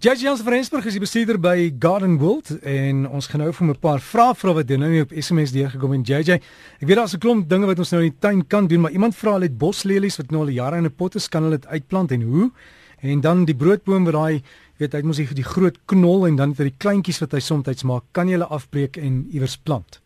Judge Jans van Rensburg is die bestuurder by Garden World en ons gaan nou vir 'n paar vrae vra wat nou nie op SMS deurgekom en JJ. Ek weet daar's 'n klomp dinge wat ons nou in die tuin kan doen, maar iemand vra het boslelies wat nou al jare in 'n pot is, kan hulle dit uitplant en hoe? En dan die broodboom wat daai weet hy moet die, die groot knol en dan vir die kleintjies wat hy soms maak, kan jy hulle afbreek en iewers plant.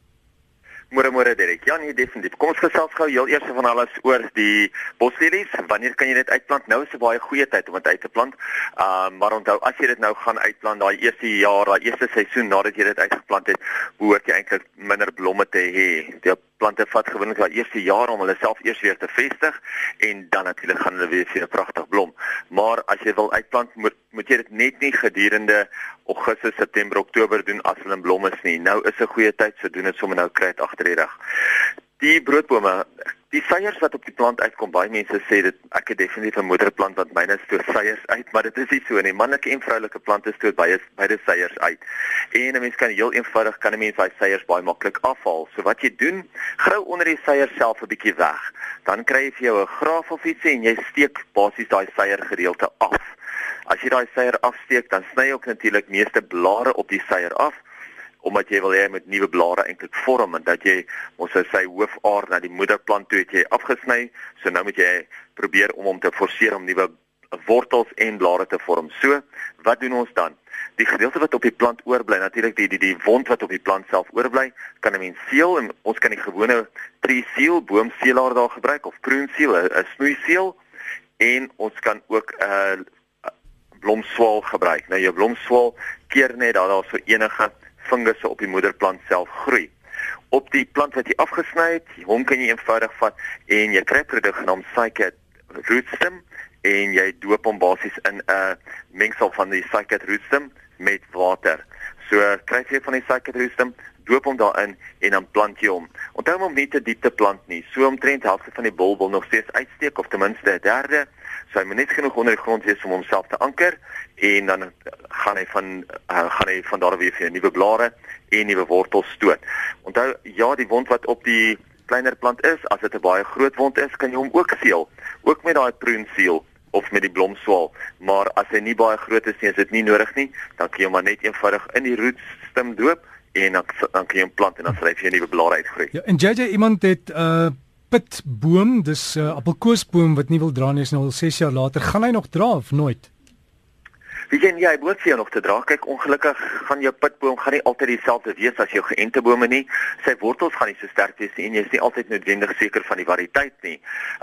Môre môre Derek. Ja nee definitief. Kom ons gesels gou heel eers van alles oor die boslelies. Wanneer kan jy dit uitplant? Nou is 'n baie goeie tyd om dit uit te plant. Ehm uh, maar onthou as jy dit nou gaan uitplant daai eerste jaar, daai eerste seisoen nadat jy dit uitgeplant het, behoort jy eintlik minder blomme te hê. Die plante vat gewoonlik daai eerste jaar om hulle self eers weer te vestig en dan natuurlik gaan hulle weer vir 'n pragtig blom. Maar as jy wil uitplant, moet moet jy dit net nie gedurende Augustus, September, Oktober doen as hulle in blom is nie. Nou is 'n goeie tyd, so doen dit sommer nou kry dit agter die rug. Die broodbome, die seiers wat op die plant uitkom, baie mense sê dit ek het definitief 'n moederplant wat myne stoot seiers uit, maar dit is nie so nie. Manlike en vroulike plante stoot baie beide seiers uit. En 'n mens kan heel eenvoudig kan 'n mens daai seiers baie maklik afhaal. So wat jy doen, grou onder die seiers self 'n bietjie weg. Dan kry jy vir jou 'n graaf of ietsie en jy steek basies daai seier gedeelte af. As jy daai seier afsteek, dan sny jy ook natuurlik meeste blare op die seier af omdat jy wil hê met nuwe blare eintlik vorm en dat jy ons sou sê hoofaar na die moederplant toe het jy afgesny, so nou moet jy probeer om hom te forceer om nuwe wortels en blare te vorm. So, wat doen ons dan? Die gedeelte wat op die plant oorbly, natuurlik die die die wond wat op die plant self oorbly, kan 'n mens seël en ons kan die gewone tree seal, boomseelaar daar gebruik of prune seal, 'n snoei seal en ons kan ook 'n uh, blomswaal gebruik. Nou jou blomswaal keer net dat daar so enige fungusse op die moederplant self groei. Op die plant wat jy afgesny het, hom kan jy eenvoudig vat en jy kry produk genaamd Cycat rootstem en jy doop hom basies in 'n mengsel van die Cycat rootstem met water. So kry jy van die Cycat rootstem, doop hom daarin en dan plant jy hom. Onthou om nie te diep te plant nie. So omtrent helfte van die bulbul nog steeds uitsteek of ten minste 'n derde. So hy moet net genoeg onder die grond wees om homself te anker en dan gaan hy van uh, gaan hy van daar weer vir nuwe blare en nuwe wortels stoot. Onthou ja, die wond wat op die kleiner plant is, as dit 'n baie groot wond is, kan jy hom ook seël, ook met daai prune seal of met die blomswaal. Maar as hy nie baie groot is nie, is dit nie nodig nie, dan kan jy hom maar net eenvoudig in die rootstem doop en dan dan kan jy hom plant en dan sal hy vir jou nuwe blare uitgroei. Ja, en JJ iemand het 'n uh, pitboom, dis 'n uh, appelkoesboom wat nie wil dra nie, is nou al 6 jaar later. Gaan hy nog dra of nooit? Wie sien jy, jy nog te dra. Kyk, ongelukkig gaan jou pitboom gaan nie altyd dieselfde wees as jou geënte bome nie. Sy wortels gaan nie so sterk wees nie en jy is nie altyd noodwendig seker van die variëteit nie.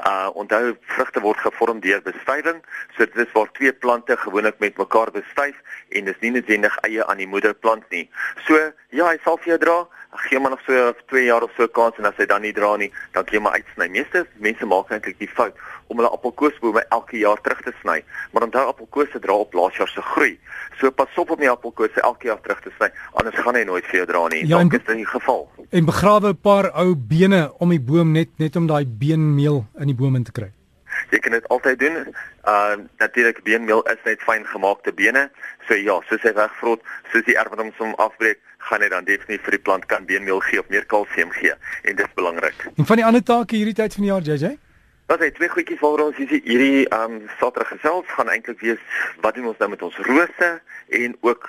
Uh onthou vrugte word gevorm deur bestuiving, so dit is waar twee plante gewoonlik met mekaar bestuif en dis nie noodwendig eie aan die moederplant nie. So, ja, hy sal vir jou dra. Ag gee maar nog so 2 jaar of so kans en as hy dan nie dra nie, dan kan jy maar uitsny. Meeste mense maak eintlik die fout om hulle appelkoesbome elke jaar terug te sny. Maar onthou appelkose dra op laas jaar se groei. So pas op om die appelkose elke jaar terug te sny, anders gaan hy nooit vir jou dra nie. Ja, dit is in geval. En begrawe 'n paar ou bene om die boom net net om daai beenmeel in die boom in te kry. Jy kan dit altyd doen. Uh natuurlik beenmeel is net fyn gemaakte bene. So ja, soos hy wegvrot, soos die erf wat hom som afbreek, gaan hy dan definitief vir die plant kan beenmeel gee of meer kalsium gee en dit is belangrik. En van die ander take hierdie tyd van die jaar, JJ? Wat hy twee goedjies vir ons hierdie hierdie um Saterdag gesels gaan eintlik wees wat doen ons nou met ons rose en ook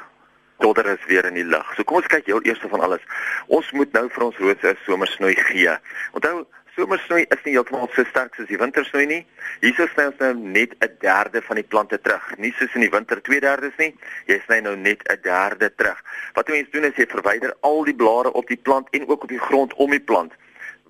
dodder is weer in die lug. So kom ons kyk heel eers van alles. Ons moet nou vir ons rose somersnoei gee. Onthou Somersnoei is nie heeltemal so sterk soos die wintersnoei nie. Hierso sny ons nou net 'n derde van die plante terug. Nie soos in die winter 2/3 nie. Jy sny nou net 'n derde terug. Wat jy mens doen is jy verwyder al die blare op die plant en ook op die grond om die plant.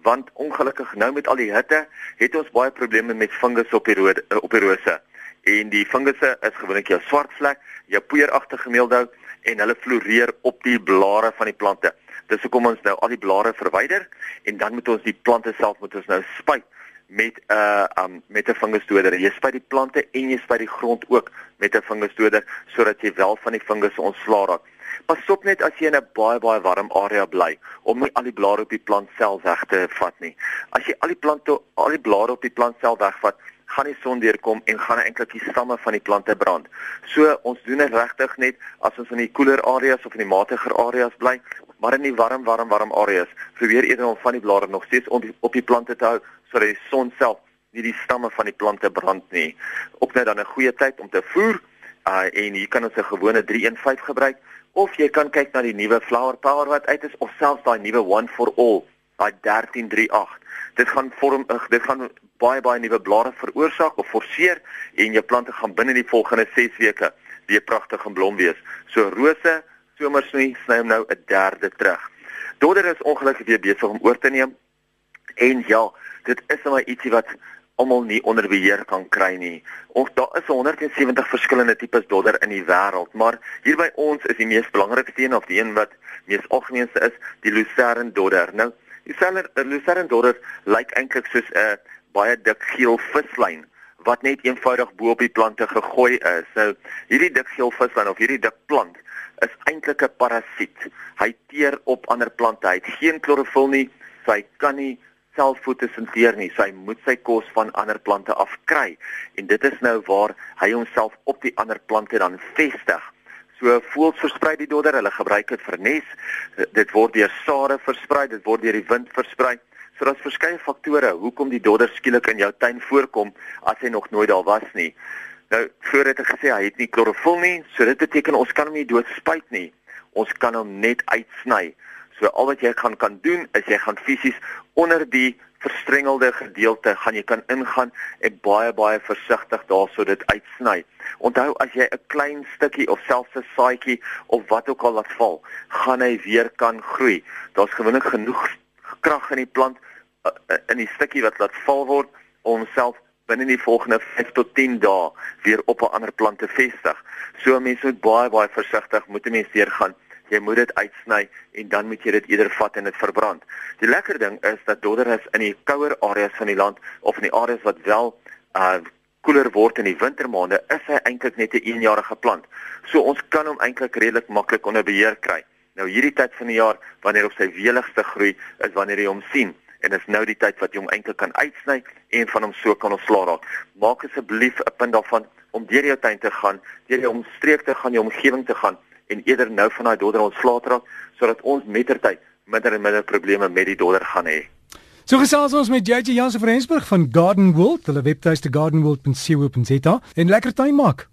Want ongelukkig nou met al die hitte het ons baie probleme met fungus op die rode eh, op die rose. En die fungusse is gewoonlik jou swart vlek, jou poeieragtige meeldou en hulle floreer op die blare van die plante. Dis hoekom ons nou al die blare verwyder en dan moet ons die plante self moet ons nou spuit met 'n uh, um, met 'n fungusdoder. Jy spuit die plante en jy spuit die grond ook met 'n fungusdoder sodat jy wel van die fungus ontslaa raak. Pas op net as jy in 'n baie baie warm area bly om nie al die blare op die plant self weg te vat nie. As jy al die plante al die blare op die plant self wegvat, gaan die son deurkom en gaan eintlik die stamme van die plante brand. So ons doen dit regtig net as ons in die koeler areas of in die matiger areas bly, maar in die warm warm warm areas probeer eerder om van die blare nog steeds op die, op die plante te hou sodat die son self nie die stamme van die plante brand nie. Ook net dan 'n goeie tyd om te voer. Uh en hier kan ons 'n gewone 315 gebruik of jy kan kyk na die nuwe Flower Power wat uit is of selfs daai nuwe One for All, daai 1338. Dit gaan vorm dit gaan baie baie nuwe blare veroorsaak of forceer en jou plante gaan binne die volgende 6 weke weer pragtig en blom wees. So rose, somersnoei, sny hom nou 'n derde terug. Dodder is ongelukkig weer besig om oor te neem. En ja, dit is nou ietsie wat almal nie onder beheer kan kry nie. Ons daar is 170 verskillende tipes dodder in die wêreld, maar hier by ons is die mees belangrikste een of die een wat mees algemeenste is, die lucerne dodder. Nou, die lucerne dodder lyk eintlik soos 'n baie dik geel vislyn wat net eenvoudig bo op die plante gegooi is. Nou, hierdie dik geel vislyn of hierdie dik plant is eintlik 'n parasiet. Hy teer op ander plante. Hy het geen klorofil nie. So hy kan nie self fotosinteer nie. So hy moet sy kos van ander plante afkry. En dit is nou waar hy homself op die ander plante dan vestig. So voels versprei die dodder. Hulle gebruik dit vir nes. Dit word deur sade versprei, dit word deur die wind versprei. So daar's verskeie faktore hoekom die dodder skielik in jou tuin voorkom as hy nog nooit daar was nie. Nou voor het ek gesê hy het nie klorofil nie, so dit beteken ons kan hom nie doodspuit nie. Ons kan hom net uitsny. So al wat jy gaan kan doen is jy gaan fisies onder die verstrengelde gedeelte gaan jy kan ingaan en baie baie versigtig daarso dit uitsny. Onthou as jy 'n klein stukkie of selfs 'n saadjie of wat ook al laat val, gaan hy weer kan groei. Daar's gewoonlik genoeg krag in die plant uh, uh, in die stukkie wat laat val word om self binne die volgende 5 tot 10 dae weer op 'n ander plant te vestig. So mense moet baie baie versigtig moet 'n mens deur gaan. Jy moet dit uitsny en dan moet jy dit eerder vat en dit verbrand. Die lekker ding is dat dodderes in die kouer areas van die land of in die areas wat wel uh koeler word in die wintermaande, is hy eintlik net 'n eenjarige plant. So ons kan hom eintlik redelik maklik onder beheer kry. Nou hierdie tyd van die jaar wanneer op sy weligste groei is wanneer jy hom sien en is nou die tyd wat jy hom eintlik kan uitsny en van hom so kan ontslaa raak. Maak asseblief 'n punt daarvan om deur jou tuin te gaan, deur jou omstreek te gaan, jou omgewing te gaan en eerder nou van daai dodder ontslaa te raak sodat ons mettertyd minder en minder probleme met die dodder gaan hê. So gesels ons met JJ Jansen van Rensburg van Garden World, hulle webtuiste gardenworld.co.za en lekker tuin maak.